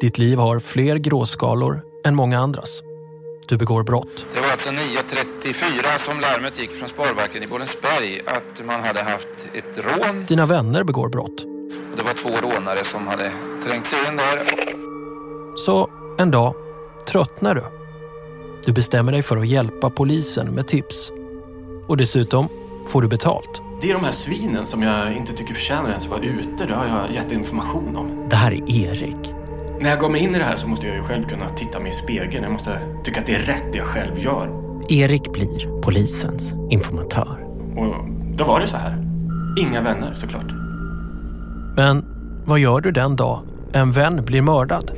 Ditt liv har fler gråskalor än många andras. Du begår brott. Det var alltså 9.34 som larmet gick från Sparbanken i Borensberg att man hade haft ett rån. Dina vänner begår brott. Och det var två rånare som hade trängt sig in där. Så en dag tröttnar du. Du bestämmer dig för att hjälpa polisen med tips. Och dessutom får du betalt. Det är de här svinen som jag inte tycker förtjänar ens att vara ute. Det har jag gett information om. Det här är Erik. När jag går mig in i det här så måste jag ju själv kunna titta mig i spegeln. Jag måste tycka att det är rätt det jag själv gör. Erik blir polisens informatör. Och då var det så här. Inga vänner såklart. Men vad gör du den dag en vän blir mördad?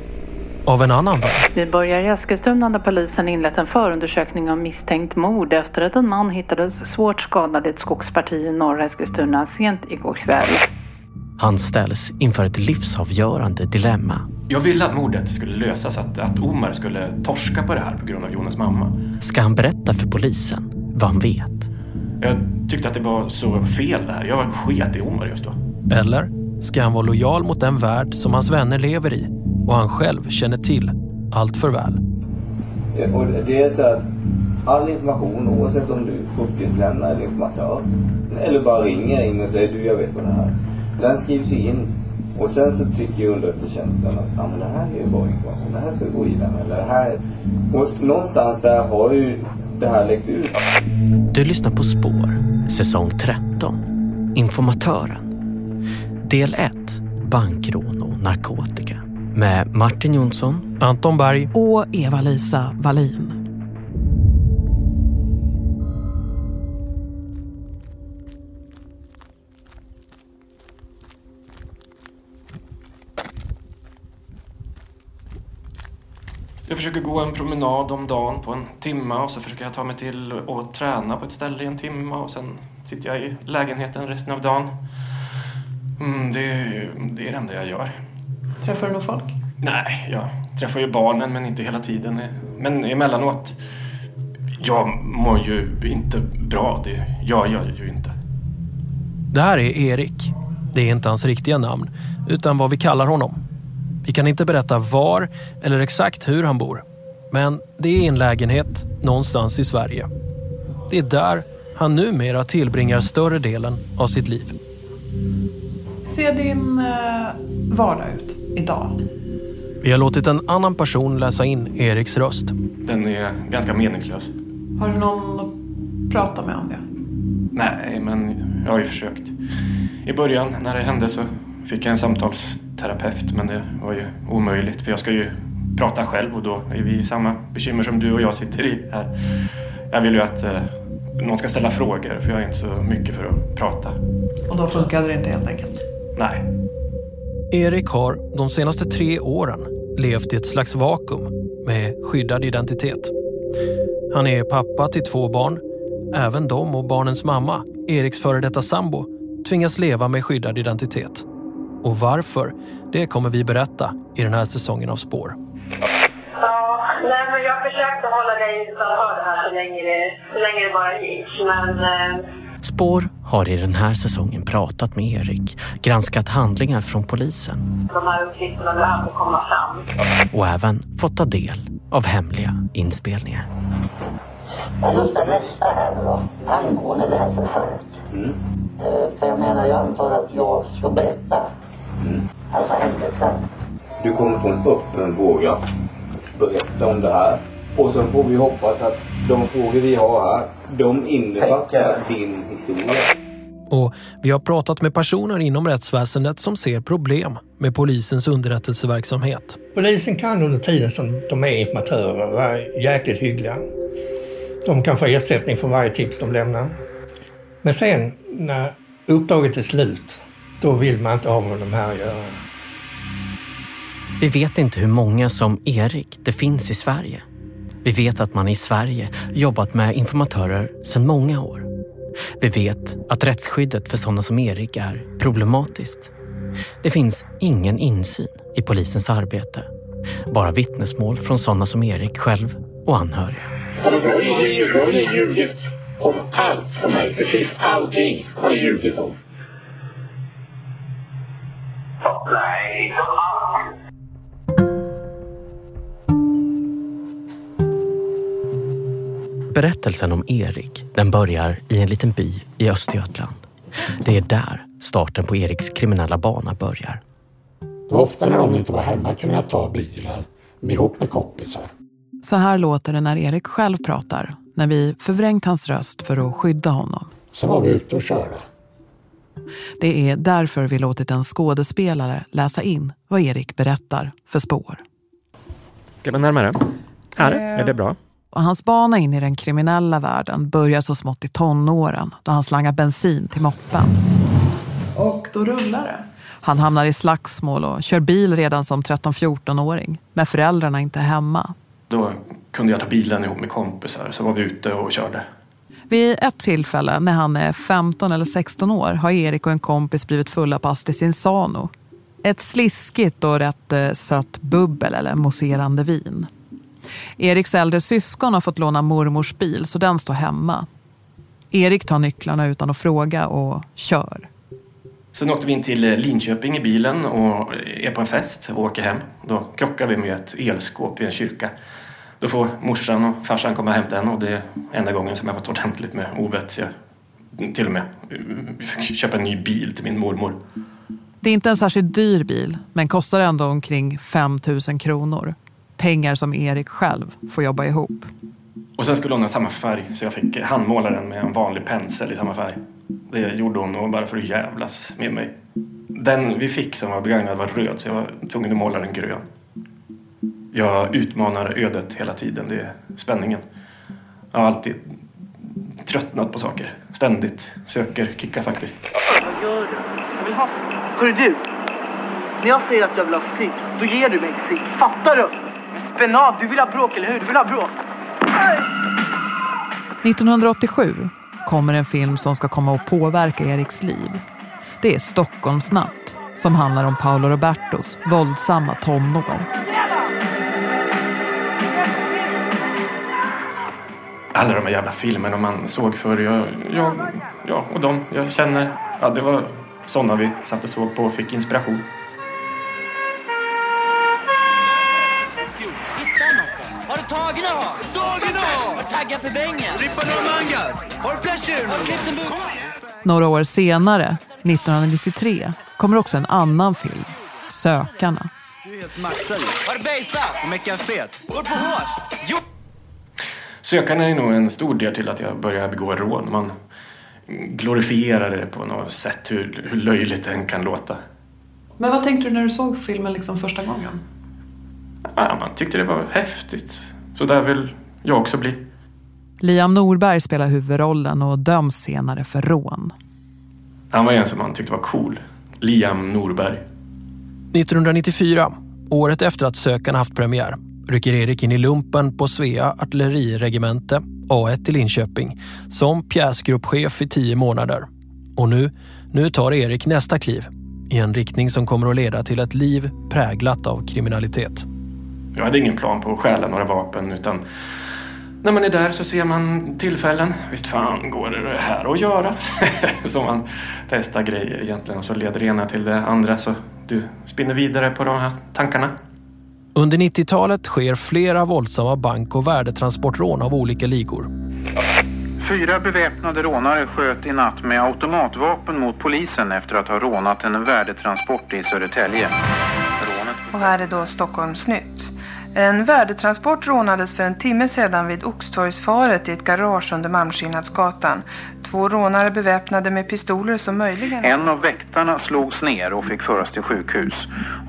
Av en annan vän? Vi börjar i Eskilstuna där polisen inlett en förundersökning om misstänkt mord efter att en man hittades svårt skadad i ett skogsparti i norra Eskilstuna sent igår kväll. Han ställs inför ett livsavgörande dilemma. Jag ville att mordet skulle lösas, att, att Omar skulle torska på det här på grund av Jonas mamma. Ska han berätta för polisen vad han vet? Jag tyckte att det var så fel det här. Jag sket i Omar just då. Eller ska han vara lojal mot den värld som hans vänner lever i och han själv känner till allt för väl? Och det är så att all information, oavsett om du är uppgiftslämnare eller informatör, eller bara ringer in och säger du jag vet vad det här Den skrivs in och sen så tycker underrättelsetjänsten att ja, men det här är ju bra information, det här ska gå i den eller det här. Och någonstans där har ju det här läckt ut. Du lyssnar på Spår, säsong 13. Informatören. Del 1. Bankrån och narkotika. Med Martin Jonsson, Anton Berg och Eva-Lisa Wallin. Jag försöker gå en promenad om dagen på en timme och så försöker jag ta mig till och träna på ett ställe i en timme och sen sitter jag i lägenheten resten av dagen. Mm, det, det är det enda jag gör. Träffar du någon folk? Nej, jag träffar ju barnen men inte hela tiden. Men emellanåt. Jag mår ju inte bra, det gör jag ju inte. Det här är Erik. Det är inte hans riktiga namn, utan vad vi kallar honom. Vi kan inte berätta var eller exakt hur han bor. Men det är i en lägenhet någonstans i Sverige. Det är där han numera tillbringar större delen av sitt liv. ser din eh, vardag ut idag? Vi har låtit en annan person läsa in Eriks röst. Den är ganska meningslös. Har du någon att prata med om det? Nej, men jag har ju försökt. I början när det hände så fick jag en samtalsterapeut men det var ju omöjligt för jag ska ju prata själv och då är vi i samma bekymmer som du och jag sitter i här. Jag vill ju att eh, någon ska ställa frågor för jag är inte så mycket för att prata. Och då funkade det inte helt enkelt? Nej. Erik har de senaste tre åren levt i ett slags vakuum med skyddad identitet. Han är pappa till två barn. Även de och barnens mamma, Eriks före detta sambo, tvingas leva med skyddad identitet. Och varför, det kommer vi berätta i den här säsongen av Spår. Ja, nej men jag försökte hålla dig utanför det här så länge det, så länge det bara gick. Men eh, Spår har i den här säsongen pratat med Erik, granskat handlingar från polisen de här uppgifterna behöver komma fram. och även fått ta del av hemliga inspelningar. Ja, just det, nästa här då, angående det här förhöret. Eh, För jag menar, jag antar att jag ska berätta. Alltså händelsen. Du kommer få en öppen fråga. Berätta om det här. Och så får vi hoppas att de frågor vi har här, de innefattar din historia. Och vi har pratat med personer inom rättsväsendet som ser problem med polisens underrättelseverksamhet. Polisen kan under tiden som de är informatörer vara jäkligt hyggliga. De kan få ersättning för varje tips de lämnar. Men sen när uppdraget är slut, då vill man inte ha med de här att göra. Vi vet inte hur många som Erik det finns i Sverige. Vi vet att man i Sverige jobbat med informatörer sedan många år. Vi vet att rättsskyddet för sådana som Erik är problematiskt. Det finns ingen insyn i polisens arbete. Bara vittnesmål från sådana som Erik själv och anhöriga. Har ni ljugit om allt för mig? Precis allting har ljugit om. Berättelsen om Erik den börjar i en liten by i Östergötland. Det är där starten på Eriks kriminella bana börjar. Ofta när de inte var hemma kunde jag ta bilen ihop med kompisar. Så här låter det när Erik själv pratar, när vi förvrängt hans röst för att skydda honom. Sen var vi ute och körde. Det är därför vi låtit en skådespelare läsa in vad Erik berättar för spår. Ska man närmare? Här, är det bra? Och hans bana in i den kriminella världen börjar så smått i tonåren då han slangar bensin till moppen. Och då rullar det. Han hamnar i slagsmål och kör bil redan som 13-14-åring när föräldrarna inte är hemma. Då kunde jag ta bilen ihop med kompisar så var vi ute och körde. Vid ett tillfälle när han är 15 eller 16 år har Erik och en kompis blivit fulla på sin Insano. Ett sliskigt och rätt eh, sött bubbel eller mousserande vin. Eriks äldre syskon har fått låna mormors bil så den står hemma. Erik tar nycklarna utan att fråga och kör. Sen åkte vi in till eh, Linköping i bilen och eh, är på en fest och åker hem. Då krockar vi med ett elskåp vid en kyrka. Då får morsan och farsan komma och hämta en och det är enda gången som jag fått ordentligt med ovett. Jag till och med fick köpa en ny bil till min mormor. Det är inte en särskilt dyr bil men kostar ändå omkring 5 000 kronor. Pengar som Erik själv får jobba ihop. Och sen skulle hon ha samma färg så jag fick handmåla den med en vanlig pensel i samma färg. Det gjorde hon nog bara för att jävlas med mig. Den vi fick som var begagnad var röd så jag var tvungen att måla den grön. Jag utmanar ödet hela tiden, det är spänningen. Jag har alltid tröttnat på saker. Ständigt söker kicka faktiskt. Vad gör du? Jag vill ha cigg. Hörru du! När jag säger att jag vill ha cigg, då ger du mig cigg. Fattar du? Men spänn av, du vill ha bråk, eller hur? Du vill ha bråk. 1987 kommer en film som ska komma att påverka Eriks liv. Det är Stockholmsnatt som handlar om Paolo Robertos våldsamma tonår. Alla de här jävla filmerna man såg förr. Jag, jag, ja, och de jag känner. Ja, det var sådana vi satt och såg på och fick inspiration. Några år senare, 1993, kommer också en annan film, Sökarna. Du är helt maxad. Har du bejsat? Och meckat fet? Går på hårs? Jo! Sökarna är nog en stor del till att jag började begå rån. Man glorifierar det på något sätt, hur, hur löjligt den kan låta. Men vad tänkte du när du såg filmen liksom första gången? Ja, man tyckte det var häftigt. Så där vill jag också bli. Liam Norberg spelar huvudrollen och döms senare för rån. Han var en som man tyckte var cool. Liam Norberg. 1994, året efter att Sökarna haft premiär, rycker Erik in i lumpen på Svea artilleriregemente A1 i Linköping som pjäsgruppchef i tio månader. Och nu, nu tar Erik nästa kliv i en riktning som kommer att leda till ett liv präglat av kriminalitet. Jag hade ingen plan på att stjäla några vapen utan när man är där så ser man tillfällen. Visst fan går det här att göra? så man testar grejer egentligen och så leder det ena till det andra så du spinner vidare på de här tankarna. Under 90-talet sker flera våldsamma bank- och värdetransportrån av olika ligor. Fyra beväpnade rånare sköt i natt med automatvapen mot polisen efter att ha rånat en värdetransport i Södertälje. Rånet... Och här är då Stockholmsnytt. En värdetransport rånades för en timme sedan vid Oxtorgsfaret i ett garage under Malmskillnadsgatan. Två rånare beväpnade med pistoler som möjligen... En av väktarna slogs ner och fick föras till sjukhus.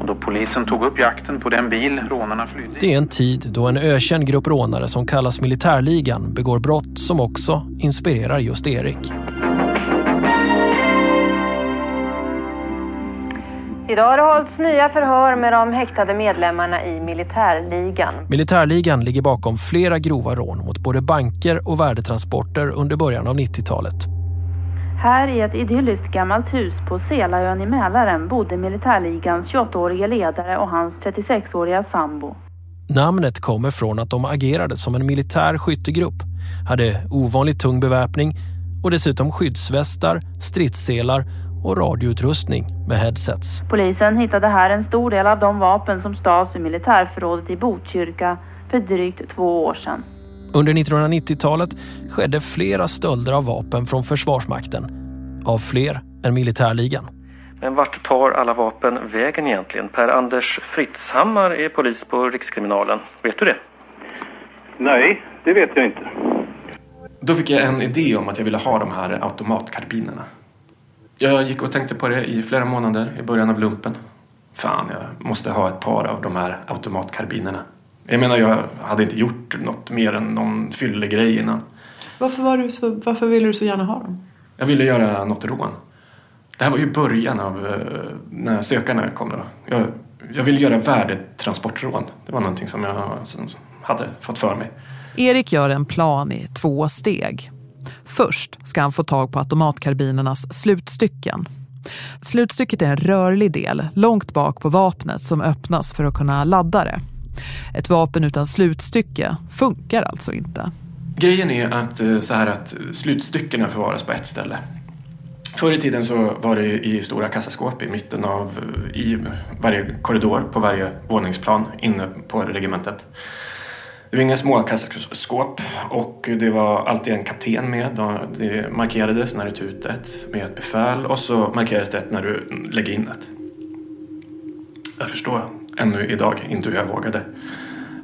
Och då polisen tog upp jakten på den bil rånarna flydde Det är en tid då en ökänd grupp rånare som kallas Militärligan begår brott som också inspirerar just Erik. Idag har det hållits nya förhör med de häktade medlemmarna i militärligan. Militärligan ligger bakom flera grova rån mot både banker och värdetransporter under början av 90-talet. Här i ett idylliskt gammalt hus på Selaön i Mälaren bodde militärligans 28-årige ledare och hans 36-åriga sambo. Namnet kommer från att de agerade som en militär skyttegrupp, hade ovanligt tung beväpning och dessutom skyddsvästar, stridsselar och radioutrustning med headsets. Polisen hittade här en stor del av de vapen som stals ur militärförrådet i Botkyrka för drygt två år sedan. Under 1990-talet skedde flera stölder av vapen från Försvarsmakten. Av fler än militärligan. Men vart tar alla vapen vägen egentligen? Per-Anders Fritzhammar är polis på Rikskriminalen. Vet du det? Nej, det vet jag inte. Då fick jag en idé om att jag ville ha de här automatkarbinerna. Jag gick och tänkte på det i flera månader i början av lumpen. Fan, jag måste ha ett par av de här automatkarbinerna. Jag menar, jag hade inte gjort något mer än någon fyllegrej innan. Varför, var du så, varför ville du så gärna ha dem? Jag ville göra något rån. Det här var ju början av eh, när sökarna kom. Då. Jag, jag ville göra värdetransportrån. Det var någonting som jag hade fått för mig. Erik gör en plan i två steg. Först ska han få tag på automatkarbinernas slutstycken. Slutstycket är en rörlig del långt bak på vapnet som öppnas för att kunna ladda det. Ett vapen utan slutstycke funkar alltså inte. Grejen är att, eh, så här att slutstyckena förvaras på ett ställe. Förr i tiden så var det i stora kassaskåp i mitten av i varje korridor på varje våningsplan inne på regementet. Det var inga små kassaskåp och det var alltid en kapten med. Det markerades när du tog ut ett med ett befäl och så markerades det när du lägger in ett. Jag förstår ännu idag inte hur jag vågade.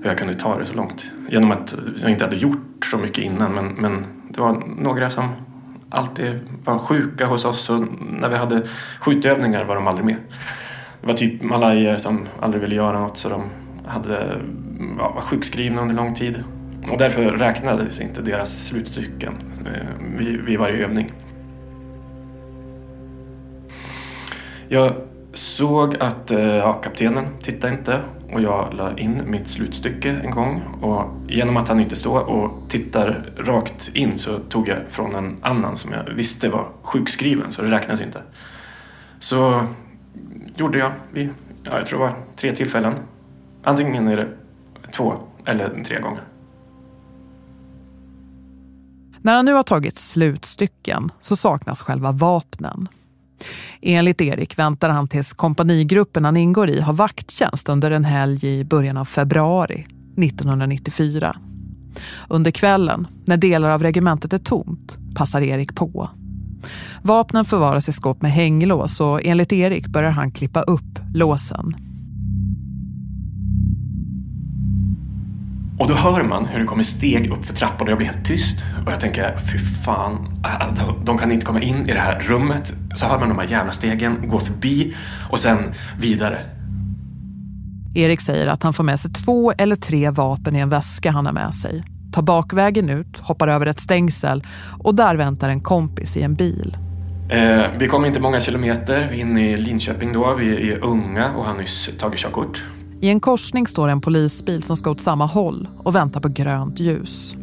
Hur jag kunde ta det så långt. Genom att jag inte hade gjort så mycket innan men, men det var några som alltid var sjuka hos oss och när vi hade skjutövningar var de aldrig med. Det var typ malajer som aldrig ville göra något så de hade, var sjukskrivna under lång tid. Och därför räknades inte deras slutstycken eh, vid, vid varje övning. Jag såg att eh, ja, kaptenen tittade inte och jag la in mitt slutstycke en gång och genom att han inte står och tittar rakt in så tog jag från en annan som jag visste var sjukskriven så det räknas inte. Så gjorde jag vid, ja, jag tror det var tre tillfällen. Antingen är det två eller tre gånger. När han nu har tagit slutstycken så saknas själva vapnen. Enligt Erik väntar han tills kompanigruppen han ingår i har vakttjänst under en helg i början av februari 1994. Under kvällen, när delar av regementet är tomt, passar Erik på. Vapnen förvaras i skåp med hänglås och enligt Erik börjar han klippa upp låsen. Och då hör man hur det kommer steg upp för trappan och jag blir helt tyst. Och jag tänker, fy fan, alltså, de kan inte komma in i det här rummet. Så hör man de här jävla stegen gå förbi och sen vidare. Erik säger att han får med sig två eller tre vapen i en väska han har med sig. Tar bakvägen ut, hoppar över ett stängsel och där väntar en kompis i en bil. Eh, vi kommer inte många kilometer, vi är inne i Linköping då, vi är unga och har nyss tagit körkort. I en korsning står en polisbil som ska åt samma håll och väntar på grönt ljus.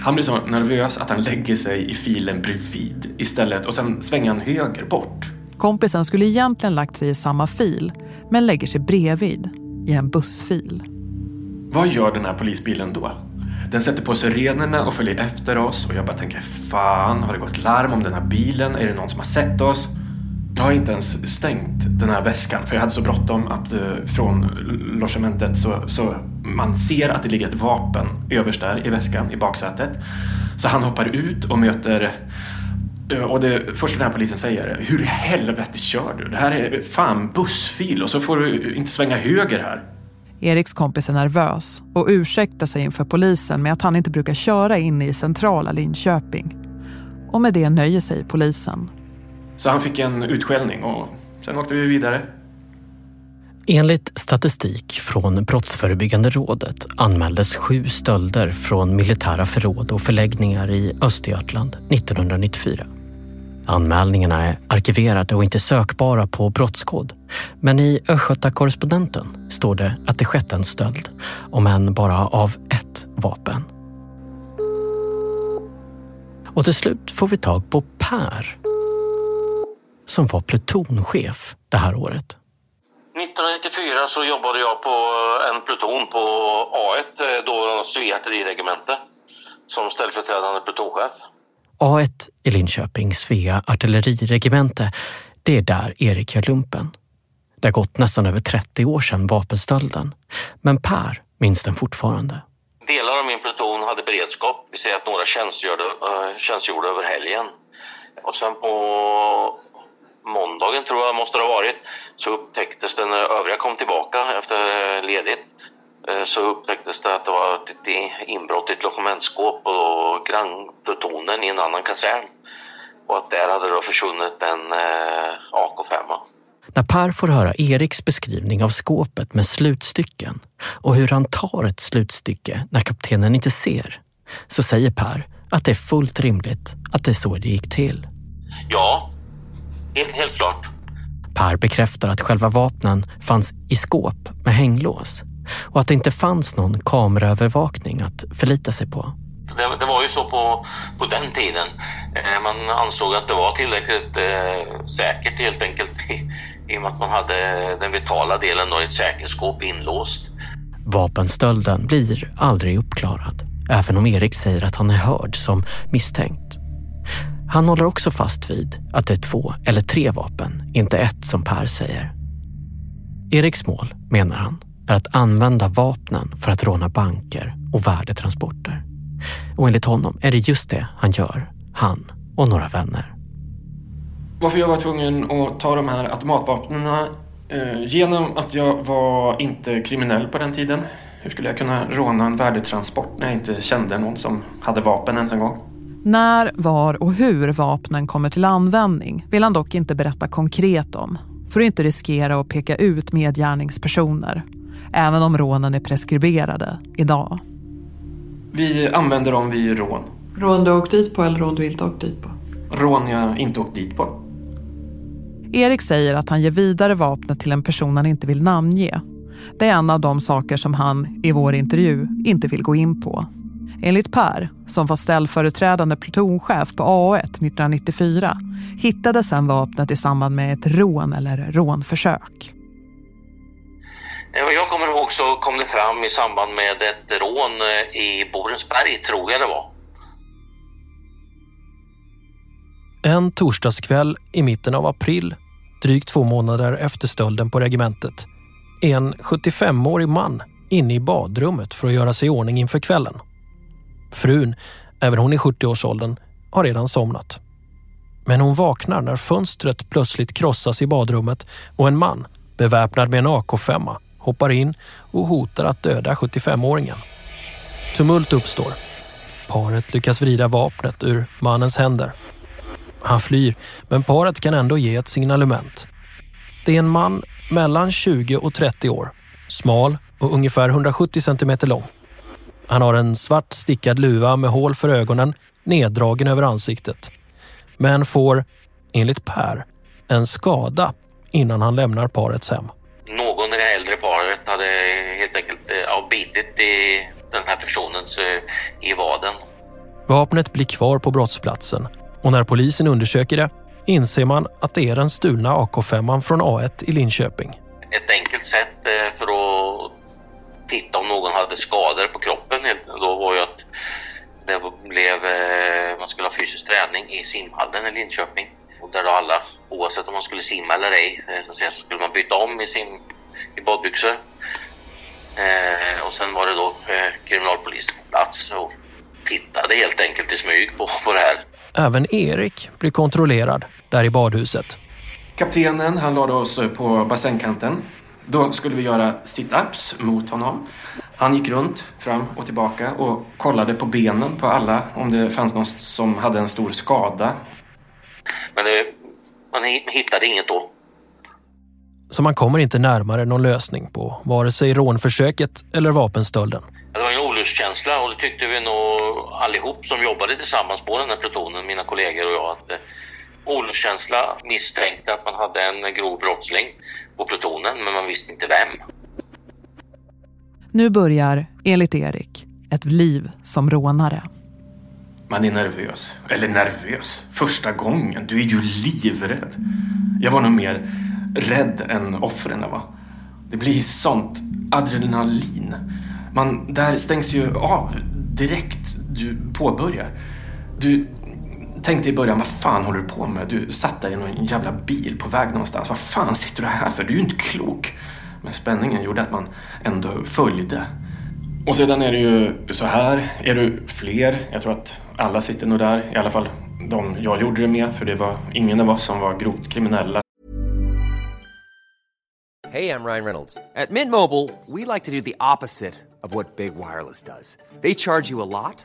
Han blir så nervös att han lägger sig i filen bredvid istället och sen svänger han höger bort. Kompisen skulle egentligen lagt sig i samma fil men lägger sig bredvid i en bussfil. Vad gör den här polisbilen då? Den sätter på sirenerna och följer efter oss och jag bara tänker fan, har det gått larm om den här bilen? Är det någon som har sett oss? Jag har inte ens stängt den här väskan för jag hade så bråttom att uh, från logementet så, så man ser att det ligger ett vapen överst där i väskan i baksätet. Så han hoppar ut och möter eh, och det första den här polisen säger är Hur i helvete kör du? Det här är fan bussfil och så får du inte svänga höger här. Eriks kompis är nervös och ursäktar sig inför polisen med att han inte brukar köra in i centrala Linköping. och med det nöjer sig polisen. Så han fick en utskällning och sen åkte vi vidare. Enligt statistik från Brottsförebyggande rådet anmäldes sju stölder från militära förråd och förläggningar i Östergötland 1994. Anmälningarna är arkiverade och inte sökbara på brottskod. Men i Östgöta-korrespondenten står det att det skett en stöld, om än bara av ett vapen. Och till slut får vi tag på Per som var plutonchef det här året. 1994 så jobbade jag på en pluton på A1, då Svea artilleriregemente, som ställföreträdande plutonchef. A1 i Linköping, Svea artilleriregemente, det är där Erik gör lumpen. Det har gått nästan över 30 år sedan vapenstölden, men Per minns den fortfarande. Delar av min pluton hade beredskap, vi säger att några tjänstgjorde, uh, tjänstgjorde över helgen. Och sen på måndagen tror jag måste det ha varit, så upptäcktes det när övriga kom tillbaka efter ledigt så upptäcktes det att det var ett inbrott i ett logementsskåp på grannplutonen i en annan kasern. Och att där hade det försvunnit en AK5. När Per får höra Eriks beskrivning av skåpet med slutstycken och hur han tar ett slutstycke när kaptenen inte ser, så säger Per att det är fullt rimligt att det är så det gick till. Ja, helt, helt klart. Per bekräftar att själva vapnen fanns i skåp med hänglås och att det inte fanns någon kameraövervakning att förlita sig på. Det, det var ju så på, på den tiden. Eh, man ansåg att det var tillräckligt eh, säkert helt enkelt i, i och med att man hade den vitala delen av ett säkerhetsskåp inlåst. Vapenstölden blir aldrig uppklarad, även om Erik säger att han är hörd som misstänkt. Han håller också fast vid att det är två eller tre vapen, inte ett som Per säger. Eriks mål, menar han, är att använda vapnen för att råna banker och värdetransporter. Och enligt honom är det just det han gör, han och några vänner. Varför jag var tvungen att ta de här automatvapnen eh, genom att jag var inte kriminell på den tiden. Hur skulle jag kunna råna en värdetransport när jag inte kände någon som hade vapen ens en gång? När, var och hur vapnen kommer till användning vill han dock inte berätta konkret om för att inte riskera att peka ut medgärningspersoner även om rånen är preskriberade idag. Vi använder dem vid rån. Rån du åkt dit på eller rån du inte åkt dit på? Rån jag inte åkt dit på. Erik säger att han ger vidare vapnet till en person han inte vill namnge. Det är en av de saker som han i vår intervju inte vill gå in på. Enligt Per, som var ställföreträdande plutonchef på A1 1994, hittades sen vapnet i samband med ett rån eller rånförsök. Vad jag kommer ihåg så kom det fram i samband med ett rån i Borensberg, tror jag det var. En torsdagskväll i mitten av april, drygt två månader efter stölden på regementet, är en 75-årig man inne i badrummet för att göra sig i ordning inför kvällen. Frun, även hon i 70-årsåldern, har redan somnat. Men hon vaknar när fönstret plötsligt krossas i badrummet och en man, beväpnad med en AK5, hoppar in och hotar att döda 75-åringen. Tumult uppstår. Paret lyckas vrida vapnet ur mannens händer. Han flyr, men paret kan ändå ge ett signalement. Det är en man mellan 20 och 30 år, smal och ungefär 170 cm lång. Han har en svart stickad luva med hål för ögonen neddragen över ansiktet. Men får, enligt Per, en skada innan han lämnar parets hem. Någon i det äldre paret hade helt enkelt ja, bitit i den här personens i vaden. Vapnet blir kvar på brottsplatsen och när polisen undersöker det inser man att det är den stulna AK5 från A1 i Linköping. Ett enkelt sätt för att titta om någon hade skador på kroppen då var ju att det blev, man skulle ha fysisk träning i simhallen i Linköping. Och där då alla, oavsett om man skulle simma eller ej, så, att säga, så skulle man byta om i, sim, i badbyxor. Eh, och sen var det då eh, kriminalpolisen på plats och tittade helt enkelt i smyg på, på det här. Även Erik blir kontrollerad där i badhuset. Kaptenen han lade oss på bassängkanten Då skulle vi göra sit-ups mot honom. Han gick runt fram och tillbaka och kollade på benen på alla om det fanns någon som hade en stor skada. Men det, man hittade inget då. Så man kommer inte närmare någon lösning på vare sig rånförsöket eller vapenstölden. Det var en olustkänsla och det tyckte vi nog allihop som jobbade tillsammans på den här plutonen, mina kollegor och jag, att eh, olustkänsla misstänkte att man hade en grov brottsling på plutonen, men man visste inte vem. Nu börjar, enligt Erik, ett liv som rånare. Man är nervös. Eller nervös. Första gången. Du är ju livrädd. Jag var nog mer rädd än offren va. Det blir sånt adrenalin. Man, där stängs ju av direkt du påbörjar. Du tänkte i början, vad fan håller du på med? Du satt där i någon jävla bil på väg någonstans. Vad fan sitter du här för? Du är ju inte klok. Men spänningen gjorde att man ändå följde. Och sedan är det ju så här, är du fler, jag tror att alla sitter nog där, i alla fall de jag gjorde det med, för det var ingen av oss som var grovt kriminella. Hej, jag Ryan Reynolds. På Mint Mobile, we like to do the opposite of what Big Wireless does. They charge you a lot,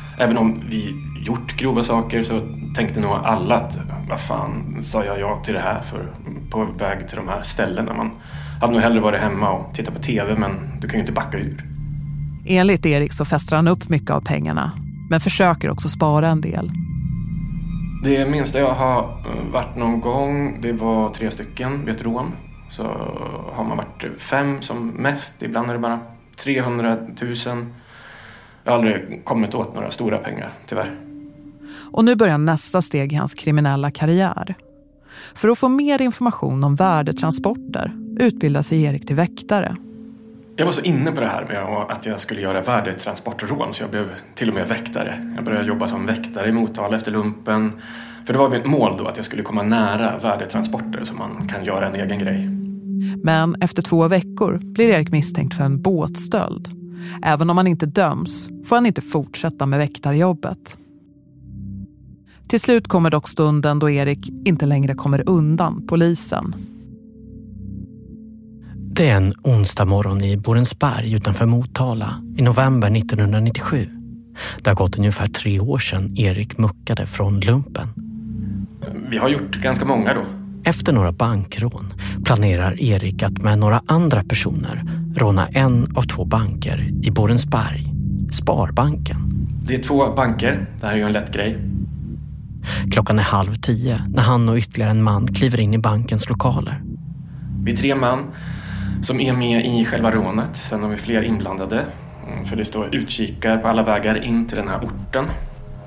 Även om vi gjort grova saker så tänkte nog alla att vad fan sa jag ja till det här för på väg till de här ställena. Man hade nog hellre varit hemma och tittat på TV men du kan ju inte backa ur. Enligt Erik så fäster han upp mycket av pengarna, men försöker också spara en del. Det minsta jag har eh, varit någon gång, det var tre stycken vid ett rån. Så har man varit fem som mest, ibland är det bara 300 000. Jag har aldrig kommit åt några stora pengar, tyvärr. Och nu börjar nästa steg i hans kriminella karriär. För att få mer information om värdetransporter utbildar sig Erik till väktare. Jag var så inne på det här med att jag skulle göra värdetransportrån så jag blev till och med väktare. Jag började jobba som väktare i Motala efter lumpen. För det var mitt mål då att jag skulle komma nära värdetransporter så man kan göra en egen grej. Men efter två veckor blir Erik misstänkt för en båtstöld. Även om han inte döms får han inte fortsätta med väktarjobbet. Till slut kommer dock stunden då Erik inte längre kommer undan polisen. Det är en onsdag morgon i Borensberg utanför Motala i november 1997. Det har gått ungefär tre år sedan Erik muckade från lumpen. Vi har gjort ganska många då. Efter några bankrån planerar Erik att med några andra personer råna en av två banker i Borensberg, Sparbanken. Det är två banker. Det här är ju en lätt grej. Klockan är halv tio när han och ytterligare en man kliver in i bankens lokaler. Vi är tre man som är med i själva rånet. Sen har vi fler inblandade. Mm, för det står utkikar på alla vägar in till den här orten.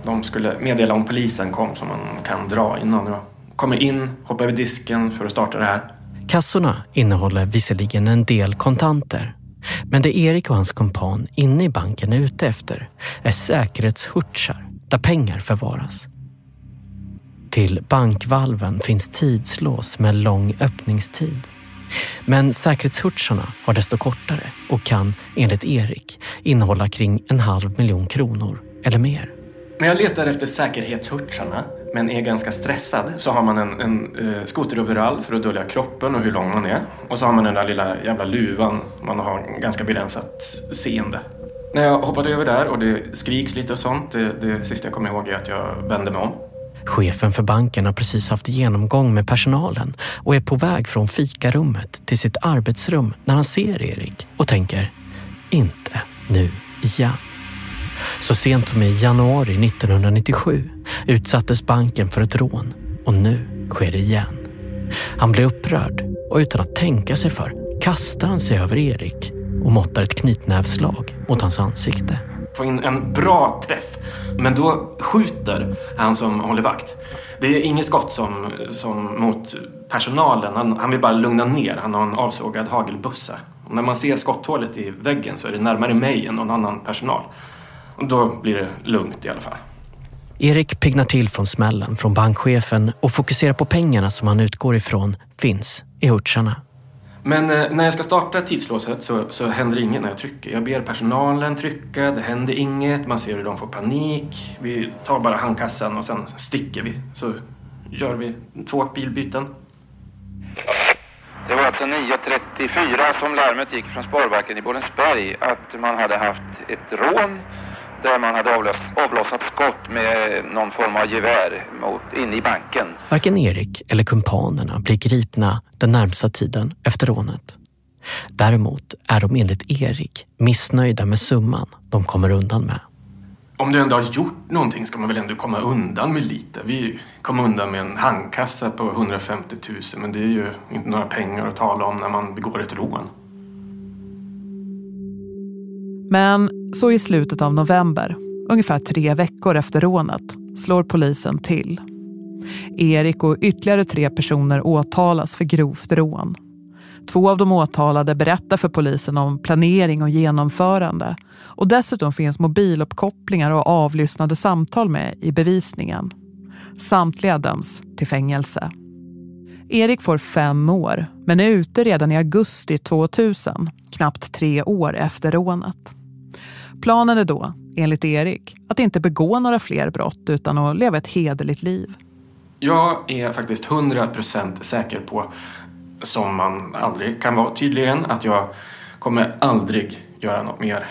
De skulle meddela om polisen kom så man kan dra innan. Jag kommer in, hoppar över disken för att starta det här. Kassorna innehåller visserligen en del kontanter. Men det Erik och hans kompan inne i banken är ute efter är säkerhetshurtsar där pengar förvaras. Till bankvalven finns tidslås med lång öppningstid. Men säkerhetshurtsarna har desto kortare och kan, enligt Erik, innehålla kring en halv miljon kronor eller mer. När jag letar efter säkerhetshurtsarna men är ganska stressad så har man en, en uh, skoteroverall för att dölja kroppen och hur lång man är. Och så har man den där lilla jävla luvan. Man har ganska begränsat seende. När jag hoppade över där och det skriks lite och sånt, det, det sista jag kommer ihåg är att jag vände mig om. Chefen för banken har precis haft genomgång med personalen och är på väg från fikarummet till sitt arbetsrum när han ser Erik och tänker, inte nu igen. Så sent som i januari 1997 utsattes banken för ett rån och nu sker det igen. Han blir upprörd och utan att tänka sig för kastar han sig över Erik och måttar ett knytnävslag mot hans ansikte få in en bra träff. Men då skjuter han som håller vakt. Det är inget skott som, som mot personalen. Han, han vill bara lugna ner. Han har en avsågad hagelbussa. Och när man ser skotthålet i väggen så är det närmare mig än någon annan personal. Och då blir det lugnt i alla fall. Erik piggnar till från smällen från bankchefen och fokuserar på pengarna som han utgår ifrån finns i hurtsarna. Men eh, när jag ska starta tidslåset så, så händer inget när jag trycker. Jag ber personalen trycka, det händer inget, man ser hur de får panik. Vi tar bara handkassan och sen sticker vi. Så gör vi två bilbyten. Det var alltså 9.34 som larmet gick från Sparbanken i Borensberg att man hade haft ett rån där man hade avloss, avlossat skott med någon form av gevär mot, inne i banken. Varken Erik eller kumpanerna blir gripna den närmsta tiden efter rånet. Däremot är de enligt Erik missnöjda med summan de kommer undan med. Om du ändå har gjort någonting ska man väl ändå komma undan med lite. Vi kom undan med en handkassa på 150 000 men det är ju inte några pengar att tala om när man begår ett rån. Men så i slutet av november, ungefär tre veckor efter rånet, slår polisen till. Erik och ytterligare tre personer åtalas för grovt rån. Två av de åtalade berättar för polisen om planering och genomförande. Och dessutom finns mobiluppkopplingar och avlyssnade samtal med i bevisningen. Samtliga döms till fängelse. Erik får fem år, men är ute redan i augusti 2000, knappt tre år efter rånet. Planen är då, enligt Erik, att inte begå några fler brott utan att leva ett hederligt liv. Jag är faktiskt 100% säker på, som man aldrig kan vara tydligen, att jag kommer aldrig göra något mer.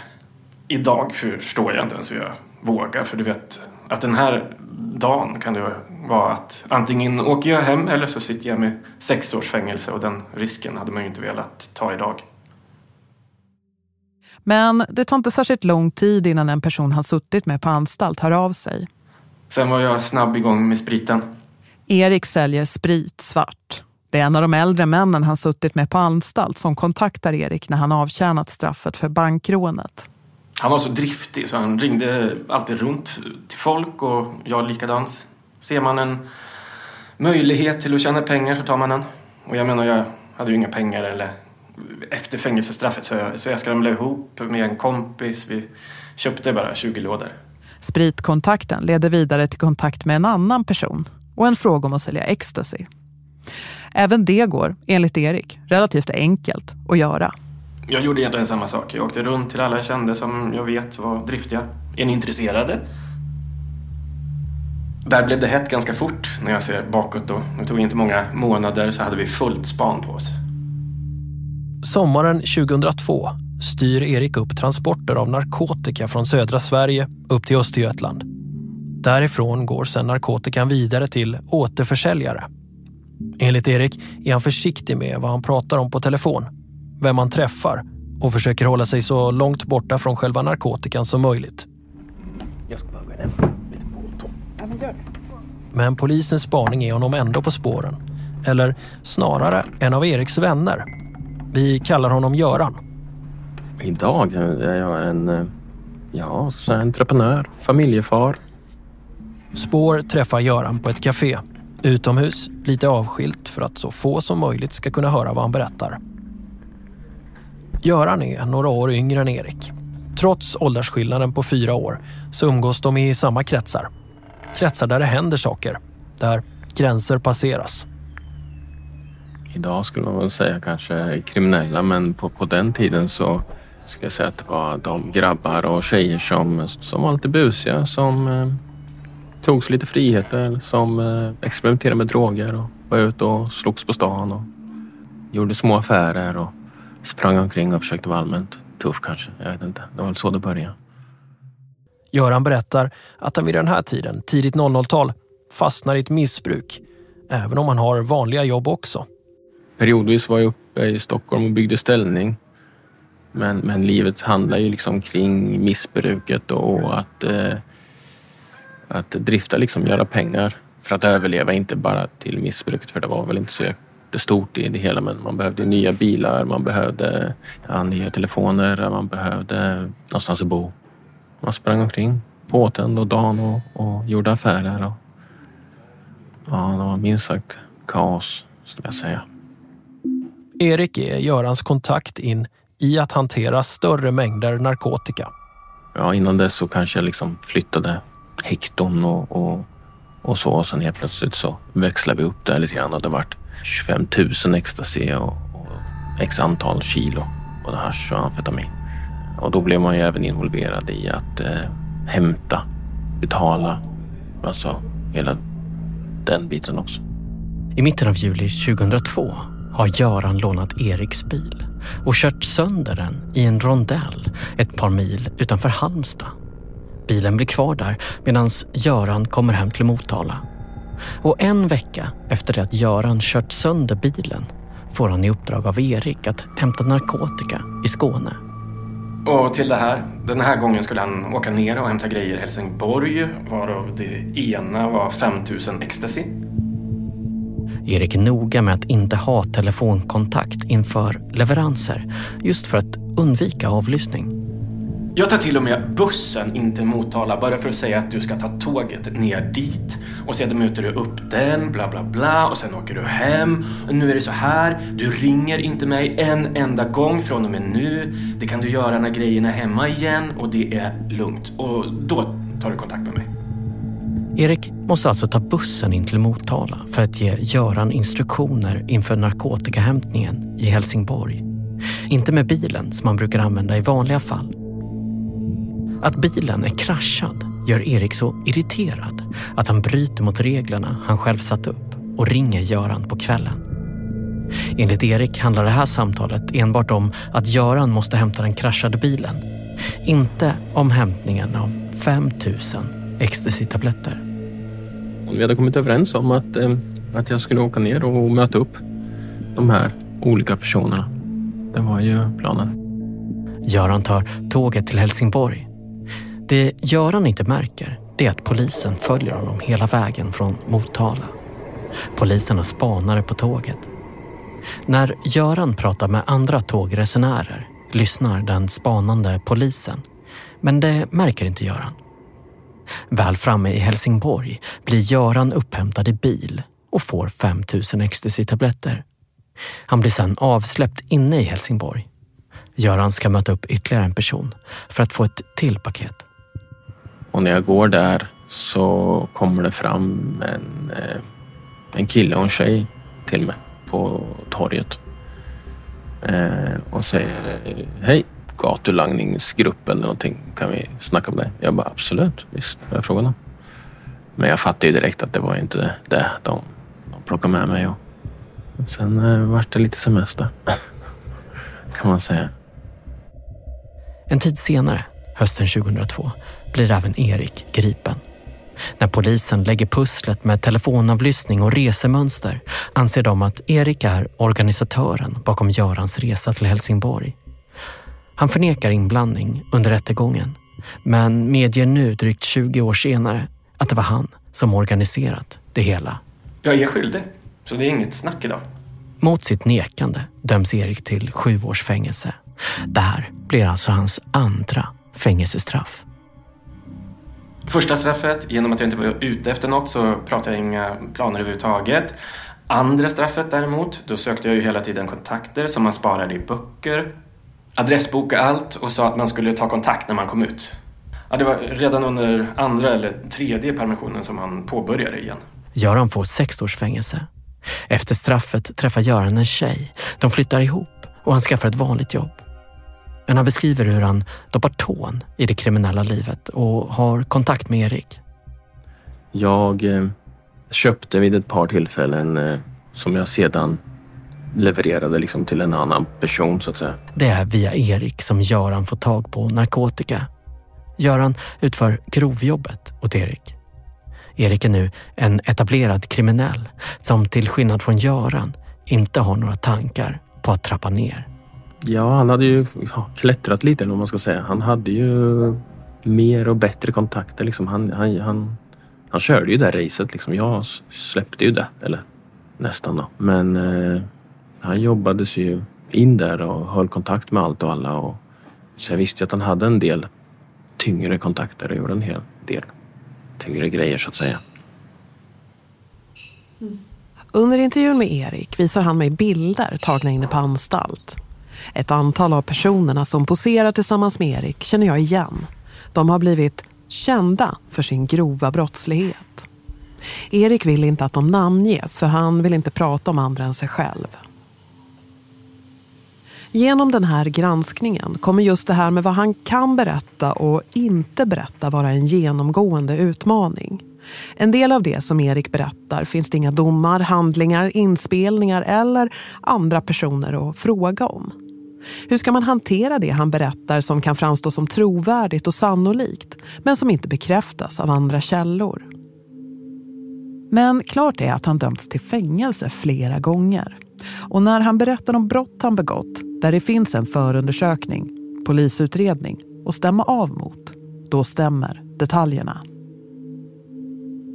Idag förstår jag inte ens hur jag vågar, för du vet att den här dagen kan det vara att antingen åker jag hem eller så sitter jag med sex års fängelse och den risken hade man ju inte velat ta idag. Men det tar inte särskilt lång tid innan en person han suttit med på anstalt hör av sig. Sen var jag snabb igång med spriten. Erik säljer sprit svart. Det är en av de äldre männen han suttit med på anstalt som kontaktar Erik när han avtjänat straffet för bankrånet. Han var så driftig så han ringde alltid runt till folk och jag likadant. Ser man en möjlighet till att tjäna pengar så tar man den. Och jag menar, jag hade ju inga pengar eller efter fängelsestraffet så jag, så jag skramlade ihop med en kompis. Vi köpte bara 20 lådor. Spritkontakten leder vidare till kontakt med en annan person och en fråga om att sälja ecstasy. Även det går, enligt Erik, relativt enkelt att göra. Jag gjorde egentligen samma sak. Jag åkte runt till alla jag kände som jag vet var driftiga. Är ni intresserade? Där blev det hett ganska fort när jag ser bakåt. Då. Det tog inte många månader så hade vi fullt span på oss. Sommaren 2002 styr Erik upp transporter av narkotika från södra Sverige upp till Östergötland. Därifrån går sedan narkotikan vidare till återförsäljare. Enligt Erik är han försiktig med vad han pratar om på telefon, vem han träffar och försöker hålla sig så långt borta från själva narkotikan som möjligt. Jag ska bara gå lite på Ja, men gör Men polisens spaning är honom ändå på spåren. Eller snarare en av Eriks vänner. Vi kallar honom Göran. Idag är jag en ja, så entreprenör, familjefar. Spår träffar Göran på ett café. Utomhus, lite avskilt för att så få som möjligt ska kunna höra vad han berättar. Göran är några år yngre än Erik. Trots åldersskillnaden på fyra år så umgås de i samma kretsar. Kretsar där det händer saker, där gränser passeras. Idag skulle man väl säga kanske kriminella men på, på den tiden så skulle jag säga att det var de grabbar och tjejer som, som var lite busiga, som eh, tog sig lite friheter, som eh, experimenterade med droger och var ute och slogs på stan och gjorde små affärer och sprang omkring och försökte vara allmänt tuff kanske. Jag vet inte. Det var väl så det började. Göran berättar att han vid den här tiden, tidigt 00-tal, fastnar i ett missbruk. Även om han har vanliga jobb också. Periodvis var jag uppe i Stockholm och byggde ställning. Men, men livet handlar ju liksom kring missbruket och att, eh, att drifta, liksom göra pengar för att överleva, inte bara till missbruket för det var väl inte så jättestort i det hela men man behövde nya bilar, man behövde ja, nya telefoner, man behövde någonstans att bo. Man sprang omkring påtänd och dan och, och gjorde affärer. Och, ja, det var minst sagt kaos skulle jag säga. Erik är Görans kontakt in i att hantera större mängder narkotika. Ja, innan dess så kanske jag liksom flyttade hekton och, och, och så. Och sen helt plötsligt så växlade vi upp det lite grann det vart 25 000 ecstasy och, och x antal kilo både hasch och amfetamin. Och då blev man ju även involverad i att eh, hämta, betala, alltså hela den biten också. I mitten av juli 2002 har Göran lånat Eriks bil och kört sönder den i en rondell ett par mil utanför Halmstad. Bilen blir kvar där medan Göran kommer hem till Motala. Och en vecka efter det att Göran kört sönder bilen får han i uppdrag av Erik att hämta narkotika i Skåne. Och till det här, den här gången skulle han åka ner och hämta grejer i Helsingborg varav det ena var 5000 ecstasy. Erik är noga med att inte ha telefonkontakt inför leveranser just för att undvika avlyssning. Jag tar till och med bussen in till Motala bara för att säga att du ska ta tåget ner dit. Och sedan möter du upp den, bla bla bla och sen åker du hem. Och nu är det så här, du ringer inte mig en enda gång från och med nu. Det kan du göra när grejerna är hemma igen och det är lugnt. Och då tar du kontakt med mig. Erik måste alltså ta bussen in till Motala för att ge Göran instruktioner inför narkotikahämtningen i Helsingborg. Inte med bilen som man brukar använda i vanliga fall. Att bilen är kraschad gör Erik så irriterad att han bryter mot reglerna han själv satt upp och ringer Göran på kvällen. Enligt Erik handlar det här samtalet enbart om att Göran måste hämta den kraschade bilen. Inte om hämtningen av 5000 ecstasy-tabletter. Vi hade kommit överens om att, eh, att jag skulle åka ner och möta upp de här olika personerna. Det var ju planen. Göran tar tåget till Helsingborg. Det Göran inte märker det är att polisen följer honom hela vägen från Motala. Polisen har spanare på tåget. När Göran pratar med andra tågresenärer lyssnar den spanande polisen. Men det märker inte Göran. Väl framme i Helsingborg blir Göran upphämtad i bil och får 5000 ecstasy-tabletter. Han blir sedan avsläppt inne i Helsingborg. Göran ska möta upp ytterligare en person för att få ett till paket. Och när jag går där så kommer det fram en, eh, en kille och en tjej till mig på torget. Eh, och säger hej, gatulangningsgruppen eller någonting. Kan vi snacka om det? Jag bara absolut, visst, vad är frågan om? Men jag fattade ju direkt att det var inte det de, de plockade med mig. Och sen eh, vart det lite semester. kan man säga. En tid senare, hösten 2002, blir även Erik gripen. När polisen lägger pusslet med telefonavlyssning och resemönster anser de att Erik är organisatören bakom Görans resa till Helsingborg. Han förnekar inblandning under rättegången men medger nu drygt 20 år senare att det var han som organiserat det hela. Jag är skyldig, så det är inget snack idag. Mot sitt nekande döms Erik till sju års fängelse. Det här blir alltså hans andra fängelsestraff. Första straffet, genom att jag inte var ute efter något så pratade jag inga planer överhuvudtaget. Andra straffet däremot, då sökte jag ju hela tiden kontakter som man sparade i böcker. Adressboka allt och sa att man skulle ta kontakt när man kom ut. Ja, det var redan under andra eller tredje permissionen som han påbörjade igen. Göran får sex års fängelse. Efter straffet träffar Göran en tjej. De flyttar ihop och han skaffar ett vanligt jobb. Men han beskriver hur han doppar tån i det kriminella livet och har kontakt med Erik. Jag eh, köpte vid ett par tillfällen eh, som jag sedan levererade liksom till en annan person så att säga. Det är via Erik som Göran får tag på narkotika. Göran utför grovjobbet åt Erik. Erik är nu en etablerad kriminell som till skillnad från Göran inte har några tankar på att trappa ner. Ja, han hade ju klättrat lite eller vad man ska säga. Han hade ju mer och bättre kontakter. Liksom. Han, han, han, han körde ju det racet. Liksom. Jag släppte ju det, eller nästan då. Men eh, han jobbade sig ju in där och höll kontakt med allt och alla. Och, så jag visste ju att han hade en del tyngre kontakter och gjorde en hel del tyngre grejer så att säga. Mm. Under intervjun med Erik visar han mig bilder tagna inne på anstalt. Ett antal av personerna som poserar tillsammans med Erik känner jag igen. De har blivit kända för sin grova brottslighet. Erik vill inte att de namnges för han vill inte prata om andra än sig själv. Genom den här granskningen kommer just det här med vad han kan berätta och inte berätta vara en genomgående utmaning. En del av det som Erik berättar finns det inga domar, handlingar, inspelningar eller andra personer att fråga om. Hur ska man hantera det han berättar som kan framstå som trovärdigt och sannolikt men som inte bekräftas av andra källor? Men klart är att han dömts till fängelse flera gånger. Och när han berättar om brott han begått, där det finns en förundersökning, polisutredning och stämma av mot, då stämmer detaljerna.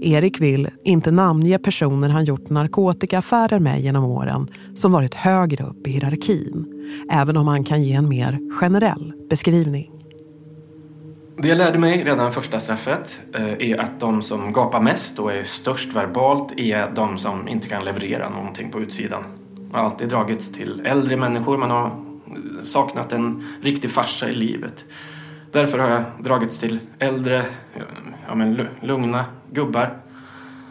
Erik vill inte namnge personer han gjort narkotikaaffärer med genom åren som varit högre upp i hierarkin, även om han kan ge en mer generell beskrivning. Det jag lärde mig redan första straffet eh, är att de som gapar mest och är störst verbalt är de som inte kan leverera någonting på utsidan. Jag har alltid dragits till äldre människor, man har saknat en riktig farsa i livet. Därför har jag dragits till äldre, ja, men lugna gubbar.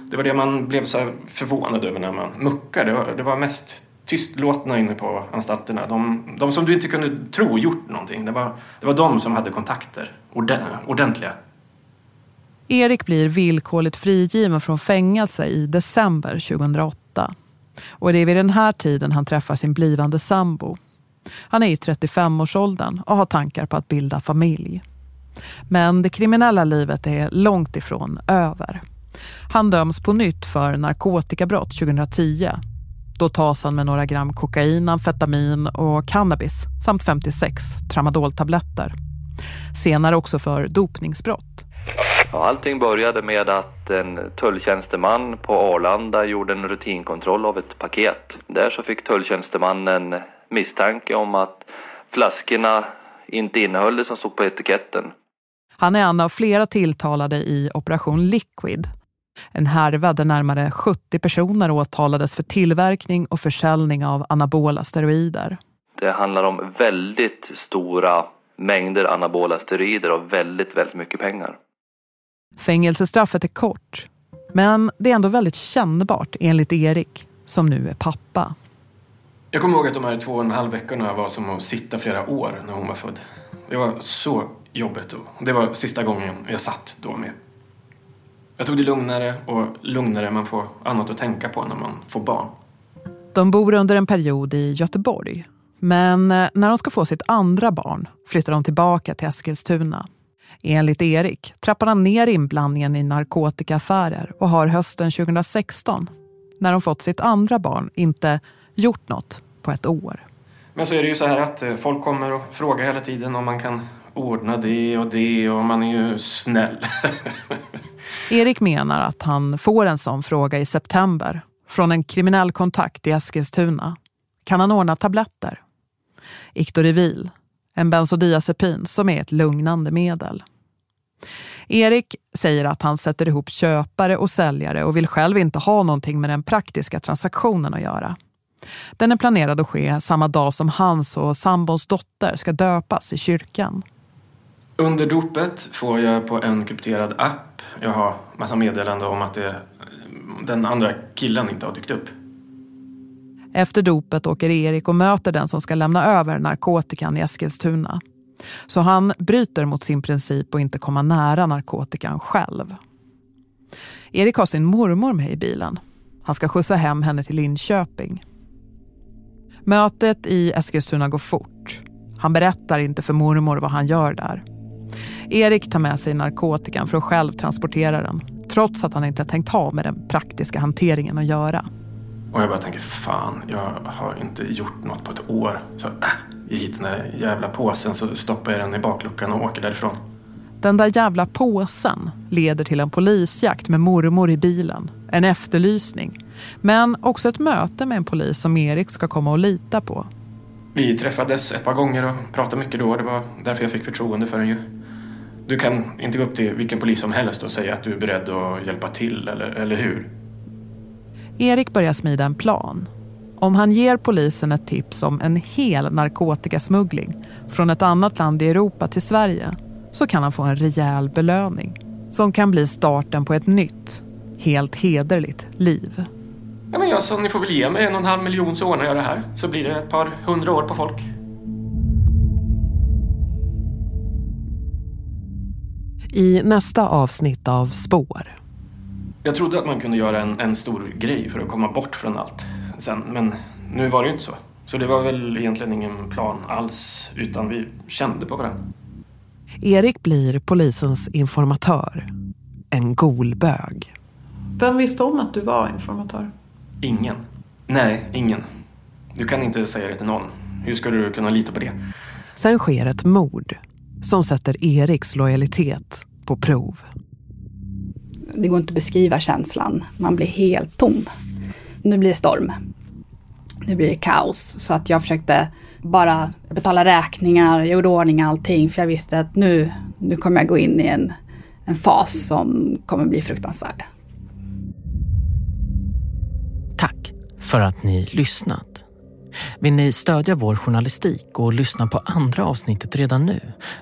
Det var det man blev så förvånad över när man muckade. Det var, det var mest tystlåtna inne på anstalterna. De, de, som du inte kunde tro gjort någonting. Det var, det var de som hade kontakter, ordentliga. Erik blir villkorligt frigiven från fängelse i december 2008. Och det är vid den här tiden han träffar sin blivande sambo. Han är i 35-årsåldern och har tankar på att bilda familj. Men det kriminella livet är långt ifrån över. Han döms på nytt för narkotikabrott 2010. Då tas han med några gram kokain, amfetamin och cannabis samt 56 tramadoltabletter. Senare också för dopningsbrott. Ja, allting började med att en tulltjänsteman på Arlanda gjorde en rutinkontroll av ett paket. Där så fick tulltjänstemannen misstanke om att flaskorna inte innehöll det som stod på etiketten. Han är en av flera tilltalade i Operation Liquid. En härva där närmare 70 personer åtalades för tillverkning och försäljning av anabola steroider. Det handlar om väldigt stora mängder anabola steroider och väldigt, väldigt mycket pengar. Fängelsestraffet är kort, men det är ändå väldigt kännbart enligt Erik, som nu är pappa. Jag kommer ihåg att de här två och en halv veckorna var som att sitta flera år när hon var född. Det var så jobbigt och det var sista gången jag satt då med. Jag tog det lugnare och lugnare man får annat att tänka på när man får barn. De bor under en period i Göteborg. Men eh, när de ska få sitt andra barn flyttar de tillbaka till Eskilstuna. Enligt Erik trappar han ner inblandningen i narkotikaaffärer och har hösten 2016, när de fått sitt andra barn, inte gjort något på ett år. Men så är det ju så här att eh, folk kommer och frågar hela tiden om man kan ordna det och det och man är ju snäll. Erik menar att han får en sån fråga i september från en kriminell kontakt i Eskilstuna. Kan han ordna tabletter? Iktorivil, en bensodiazepin som är ett lugnande medel. Erik säger att han sätter ihop köpare och säljare och vill själv inte ha någonting med den praktiska transaktionen att göra. Den är planerad att ske samma dag som hans och sambons dotter ska döpas i kyrkan. Under dopet får jag på en krypterad app, jag har massa meddelande om att det, den andra killen inte har dykt upp. Efter dopet åker Erik och möter den som ska lämna över narkotikan i Eskilstuna. Så han bryter mot sin princip och inte komma nära narkotikan själv. Erik har sin mormor med i bilen. Han ska skjutsa hem henne till Linköping. Mötet i Eskilstuna går fort. Han berättar inte för mormor vad han gör där. Erik tar med sig narkotikan för att själv transportera den. Trots att han inte tänkt ha med den praktiska hanteringen att göra. Och jag bara tänker, fan, jag har inte gjort något på ett år. Så äh, jag hittar den där jävla påsen så stoppar jag den i bakluckan och åker därifrån. Den där jävla påsen leder till en polisjakt med mormor i bilen. En efterlysning. Men också ett möte med en polis som Erik ska komma och lita på. Vi träffades ett par gånger och pratade mycket då. Det var därför jag fick förtroende för ju. Du kan inte gå upp till vilken polis som helst och säga att du är beredd att hjälpa till, eller, eller hur? Erik börjar smida en plan. Om han ger polisen ett tips om en hel narkotikasmuggling från ett annat land i Europa till Sverige så kan han få en rejäl belöning som kan bli starten på ett nytt, helt hederligt liv. Ja, men jag sa, ni får väl ge mig en och en halv miljon så ordnar jag det här. Så blir det ett par hundra år på folk. I nästa avsnitt av Spår. Jag trodde att man kunde göra en, en stor grej för att komma bort från allt sen, men nu var det ju inte så. Så det var väl egentligen ingen plan alls, utan vi kände på varandra. Erik blir polisens informatör. En golbög. Vem visste om att du var informatör? Ingen. Nej, ingen. Du kan inte säga det till någon. Hur ska du kunna lita på det? Sen sker ett mord som sätter Eriks lojalitet på prov. Det går inte att beskriva känslan. Man blir helt tom. Nu blir det storm. Nu blir det kaos. Så att jag försökte bara betala räkningar, jag gjorde ordning allting. För jag visste att nu, nu kommer jag gå in i en, en fas som kommer bli fruktansvärd. Tack för att ni lyssnat. Vill ni stödja vår journalistik och lyssna på andra avsnittet redan nu?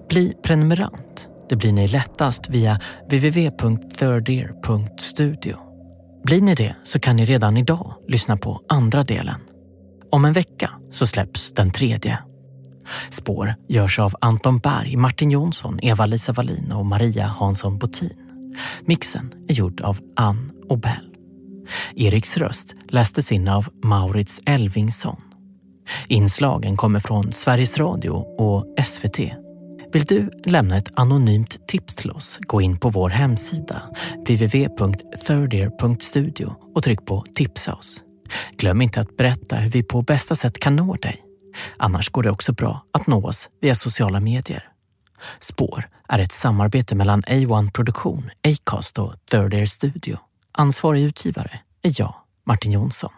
Bli prenumerant. Det blir ni lättast via www.thirdear.studio. Blir ni det så kan ni redan idag lyssna på andra delen. Om en vecka så släpps den tredje. Spår görs av Anton Berg, Martin Jonsson, Eva-Lisa Wallin och Maria Hansson Botin. Mixen är gjord av Ann och Bell. Eriks röst lästes in av Maurits Elvingsson. Inslagen kommer från Sveriges Radio och SVT. Vill du lämna ett anonymt tips till oss? Gå in på vår hemsida www.thirdear.studio och tryck på tipsa oss. Glöm inte att berätta hur vi på bästa sätt kan nå dig. Annars går det också bra att nå oss via sociala medier. Spår är ett samarbete mellan A1 Produktion, Acast och Third Air Studio. Ansvarig utgivare är jag, Martin Jonsson.